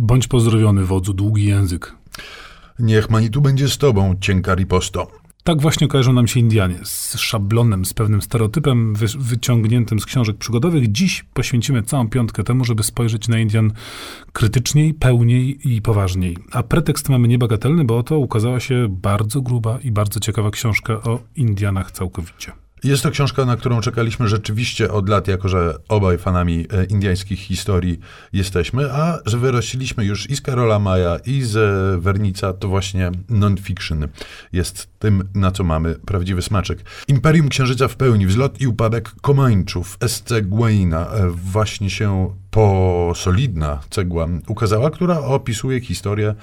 Bądź pozdrowiony, wodzu, długi język. Niech Manitu będzie z tobą, cienka riposto. Tak właśnie kojarzą nam się Indianie, z szablonem, z pewnym stereotypem wy, wyciągniętym z książek przygodowych. Dziś poświęcimy całą piątkę temu, żeby spojrzeć na Indian krytyczniej, pełniej i poważniej. A pretekst mamy niebagatelny, bo oto ukazała się bardzo gruba i bardzo ciekawa książka o Indianach całkowicie. Jest to książka, na którą czekaliśmy rzeczywiście od lat, jako że obaj fanami e, indyjskich historii jesteśmy, a że wyrościliśmy już i z Karola Maja, i z Wernica, to właśnie non-fiction jest tym, na co mamy prawdziwy smaczek. Imperium Księżyca w pełni, wzlot i upadek Komańczów, SC Guaina, e, właśnie się po solidna cegła ukazała, która opisuje historię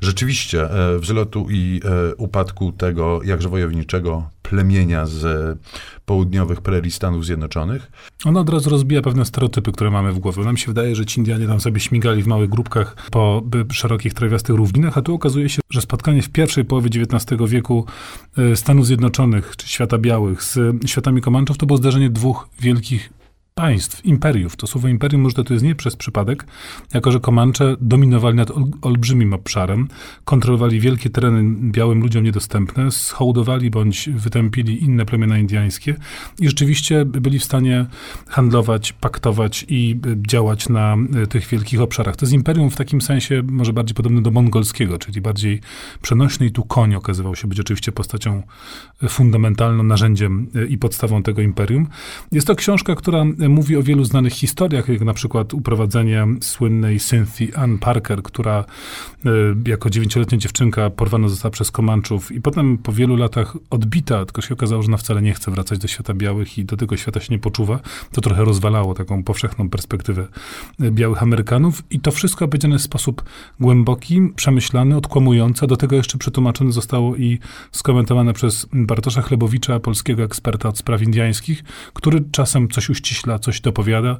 rzeczywiście e, wzlotu i upadku tego jakże wojowniczego plemienia z południowych prerii Stanów Zjednoczonych. Ona od razu rozbija pewne stereotypy, które mamy w głowie. Nam się wydaje, że ci Indianie tam sobie śmigali w małych grupkach po szerokich, trawiastych równinach, a tu okazuje się, że spotkanie w pierwszej połowie XIX wieku e, Stanów Zjednoczonych, czy świata białych z światami Komanczów, to było zdarzenie dwóch wielkich państw, imperiów. To słowo imperium może to jest nie przez przypadek, jako że Komancze dominowali nad ol, olbrzymim obszarem, kontrolowali wielkie tereny białym ludziom niedostępne, schołdowali bądź wytępili inne plemiona indyjskie i rzeczywiście byli w stanie handlować, paktować i działać na e, tych wielkich obszarach. To jest imperium w takim sensie może bardziej podobne do mongolskiego, czyli bardziej przenośny i tu koń okazywał się być oczywiście postacią e, fundamentalną, narzędziem e, i podstawą tego imperium. Jest to książka, która mówi o wielu znanych historiach, jak na przykład uprowadzenie słynnej Cynthia Ann Parker, która e, jako dziewięcioletnia dziewczynka porwana została przez Komanczów i potem po wielu latach odbita, tylko się okazało, że ona wcale nie chce wracać do świata białych i do tego świata się nie poczuwa. To trochę rozwalało taką powszechną perspektywę e, białych Amerykanów i to wszystko powiedziane w sposób głęboki, przemyślany, odkłamujący. Do tego jeszcze przetłumaczone zostało i skomentowane przez Bartosza Chlebowicza, polskiego eksperta od spraw indiańskich, który czasem coś uściśla coś dopowiada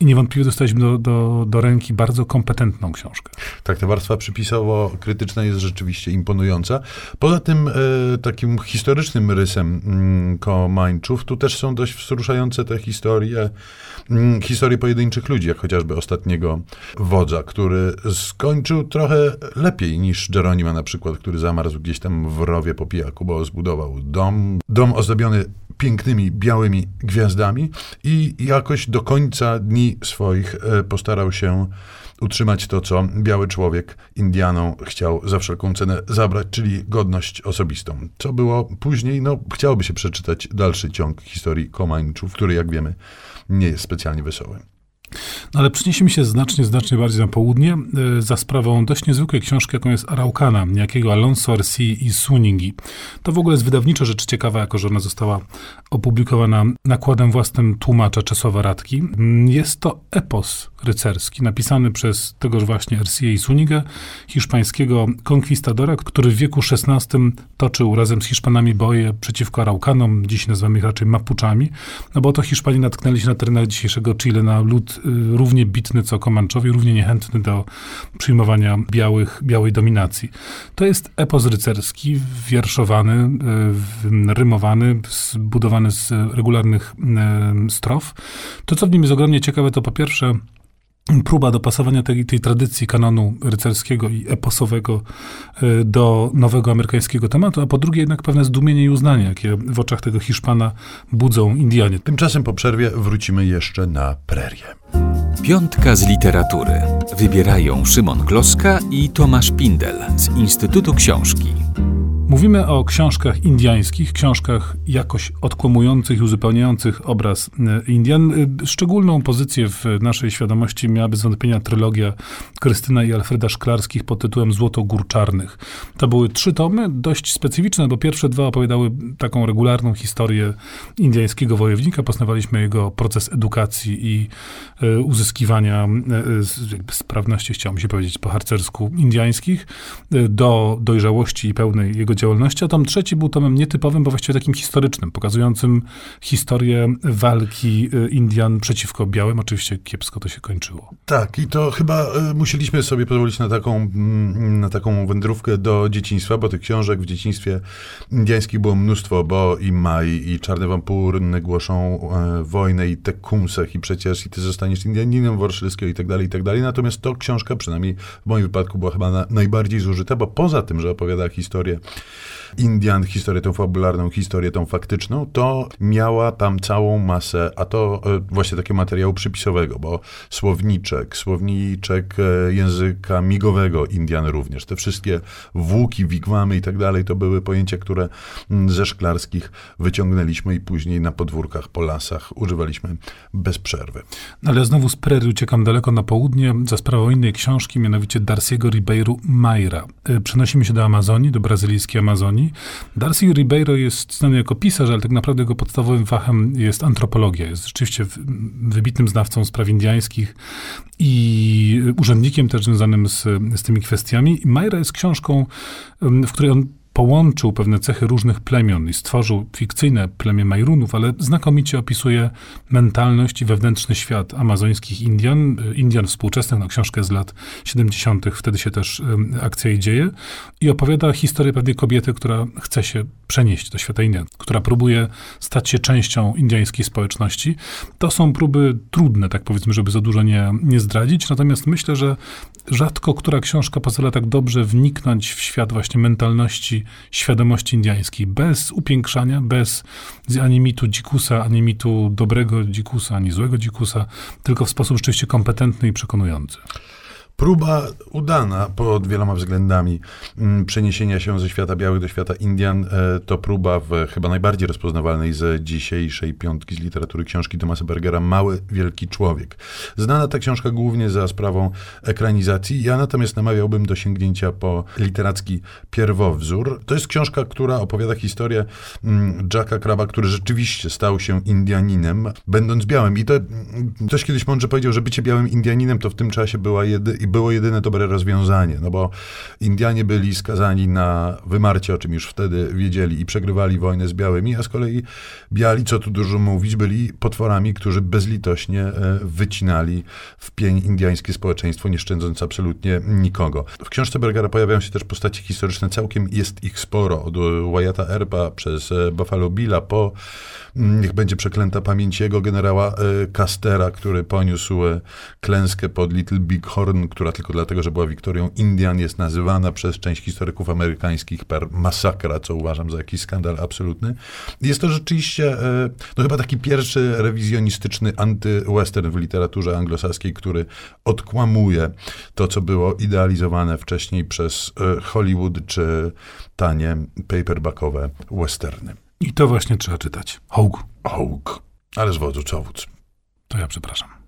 i niewątpliwie dostaliśmy do, do, do ręki bardzo kompetentną książkę. Tak, ta warstwa przypisowo-krytyczna jest rzeczywiście imponująca. Poza tym e, takim historycznym rysem mm, Komańczów, tu też są dość wzruszające te historie, mm, historie pojedynczych ludzi, jak chociażby ostatniego wodza, który skończył trochę lepiej niż Jeronima na przykład, który zamarzł gdzieś tam w rowie po pijaku, bo zbudował dom, dom ozdobiony pięknymi, białymi gwiazdami i jakoś do końca dni swoich e, postarał się utrzymać to, co biały człowiek Indianom chciał za wszelką cenę zabrać, czyli godność osobistą. Co było później, no chciałoby się przeczytać dalszy ciąg historii Komańczów, który jak wiemy nie jest specjalnie wesoły. No ale przeniesiemy się znacznie, znacznie bardziej na południe y, za sprawą dość niezwykłej książki, jaką jest Araucana, niejakiego Alonso Arsi i Suningi. To w ogóle jest wydawniczo rzecz ciekawa, jako że ona została opublikowana nakładem własnym tłumacza Czesława Radki. Jest to epos rycerski, napisany przez tegoż właśnie Arsia i Sunigę, hiszpańskiego konkwistadora, który w wieku XVI toczył razem z Hiszpanami boje przeciwko Araukanom, dziś nazywamy ich raczej Mapuczami, no bo to Hiszpanii natknęli się na terenach dzisiejszego Chile na lud Y, równie bitny co Komanczowie, równie niechętny do przyjmowania białych, białej dominacji. To jest epos rycerski, wierszowany, y, rymowany, zbudowany z regularnych y, strof. To, co w nim jest ogromnie ciekawe, to po pierwsze próba dopasowania tej, tej tradycji kanonu rycerskiego i eposowego do nowego amerykańskiego tematu, a po drugie jednak pewne zdumienie i uznanie, jakie w oczach tego Hiszpana budzą Indianie. Tymczasem po przerwie wrócimy jeszcze na prerię. Piątka z literatury. Wybierają Szymon Gloska i Tomasz Pindel z Instytutu Książki. Mówimy o książkach indiańskich, książkach jakoś odkłamujących i uzupełniających obraz e, Indian. E, szczególną pozycję w naszej świadomości miała bez wątpienia trylogia Krystyna i Alfreda Szklarskich pod tytułem Złoto Gór Czarnych. To były trzy tomy, dość specyficzne, bo pierwsze dwa opowiadały taką regularną historię indiańskiego wojownika. Poznawaliśmy jego proces edukacji i e, uzyskiwania sprawności, chciałbym się powiedzieć po harcersku, indiańskich, do dojrzałości i pełnej jego działalności, a tom trzeci był tomem nietypowym, bo właściwie takim historycznym, pokazującym historię walki y, Indian przeciwko białym. Oczywiście kiepsko to się kończyło. Tak, i to chyba y, musieliśmy sobie pozwolić na taką, mm, na taką wędrówkę do dzieciństwa, bo tych książek w dzieciństwie indiańskich było mnóstwo, bo i Maj, i Czarne Wampury głoszą e, wojnę, i Tekumsech, i przecież i ty zostaniesz Indianinem Worszylskiego, i tak dalej, i tak dalej. Natomiast to książka, przynajmniej w moim wypadku, była chyba na, najbardziej zużyta, bo poza tym, że opowiada historię Indian, historię tą fabularną, historię tą faktyczną, to miała tam całą masę, a to e, właśnie takiego materiału przypisowego, bo słowniczek, słowniczek e, języka migowego Indian również, te wszystkie włóki, wigwamy i tak dalej, to były pojęcia, które mm, ze szklarskich wyciągnęliśmy i później na podwórkach, po lasach używaliśmy bez przerwy. No ale znowu z prerii uciekam daleko na południe za sprawą innej książki, mianowicie Darcy'ego Ribeiro Mayra. E, przenosimy się do Amazonii, do brazylijskiej Amazonii. Darcy Ribeiro jest znany jako pisarz, ale tak naprawdę jego podstawowym fachem jest antropologia. Jest rzeczywiście wybitnym znawcą spraw indiańskich i urzędnikiem też związanym z, z tymi kwestiami. I Mayra jest książką, w której on połączył pewne cechy różnych plemion i stworzył fikcyjne plemię Majrunów, ale znakomicie opisuje mentalność i wewnętrzny świat amazońskich Indian, Indian współczesnych, no książkę z lat 70., wtedy się też akcja i dzieje, i opowiada historię pewnej kobiety, która chce się przenieść do świata Indian, która próbuje stać się częścią indyjskiej społeczności. To są próby trudne, tak powiedzmy, żeby za dużo nie, nie zdradzić, natomiast myślę, że rzadko która książka pozwala tak dobrze wniknąć w świat właśnie mentalności świadomości indiańskiej, bez upiększania, bez ani mitu dzikusa, ani mitu dobrego dzikusa, ani złego dzikusa, tylko w sposób rzeczywiście kompetentny i przekonujący. Próba udana pod wieloma względami mm, przeniesienia się ze świata białych do świata Indian e, to próba w chyba najbardziej rozpoznawalnej z dzisiejszej piątki z literatury książki Thomasa Bergera Mały Wielki Człowiek. Znana ta książka głównie za sprawą ekranizacji. Ja natomiast namawiałbym do sięgnięcia po literacki pierwowzór. To jest książka, która opowiada historię mm, Jacka Kraba, który rzeczywiście stał się Indianinem, będąc białym. I to mm, ktoś kiedyś mądrze powiedział, że bycie białym Indianinem to w tym czasie była jedy było jedyne dobre rozwiązanie, no bo Indianie byli skazani na wymarcie, o czym już wtedy wiedzieli i przegrywali wojnę z białymi, a z kolei biali, co tu dużo mówić, byli potworami, którzy bezlitośnie e, wycinali w pień indiańskie społeczeństwo, nie szczędząc absolutnie nikogo. W książce Bergera pojawiają się też postacie historyczne, całkiem jest ich sporo, od Wyatta Erba przez e, Buffalo Billa po mm, niech będzie przeklęta pamięć jego generała e, Castera, który poniósł klęskę pod Little Big Horn, która tylko dlatego, że była Wiktorią Indian, jest nazywana przez część historyków amerykańskich per masakra, co uważam za jakiś skandal absolutny. Jest to rzeczywiście, e, no chyba taki pierwszy rewizjonistyczny anty-western w literaturze anglosaskiej, który odkłamuje to, co było idealizowane wcześniej przez e, Hollywood czy tanie paperbackowe westerny. I to właśnie trzeba czytać. Hołg. Hołg. Ale z wodzu co wódz. To ja przepraszam.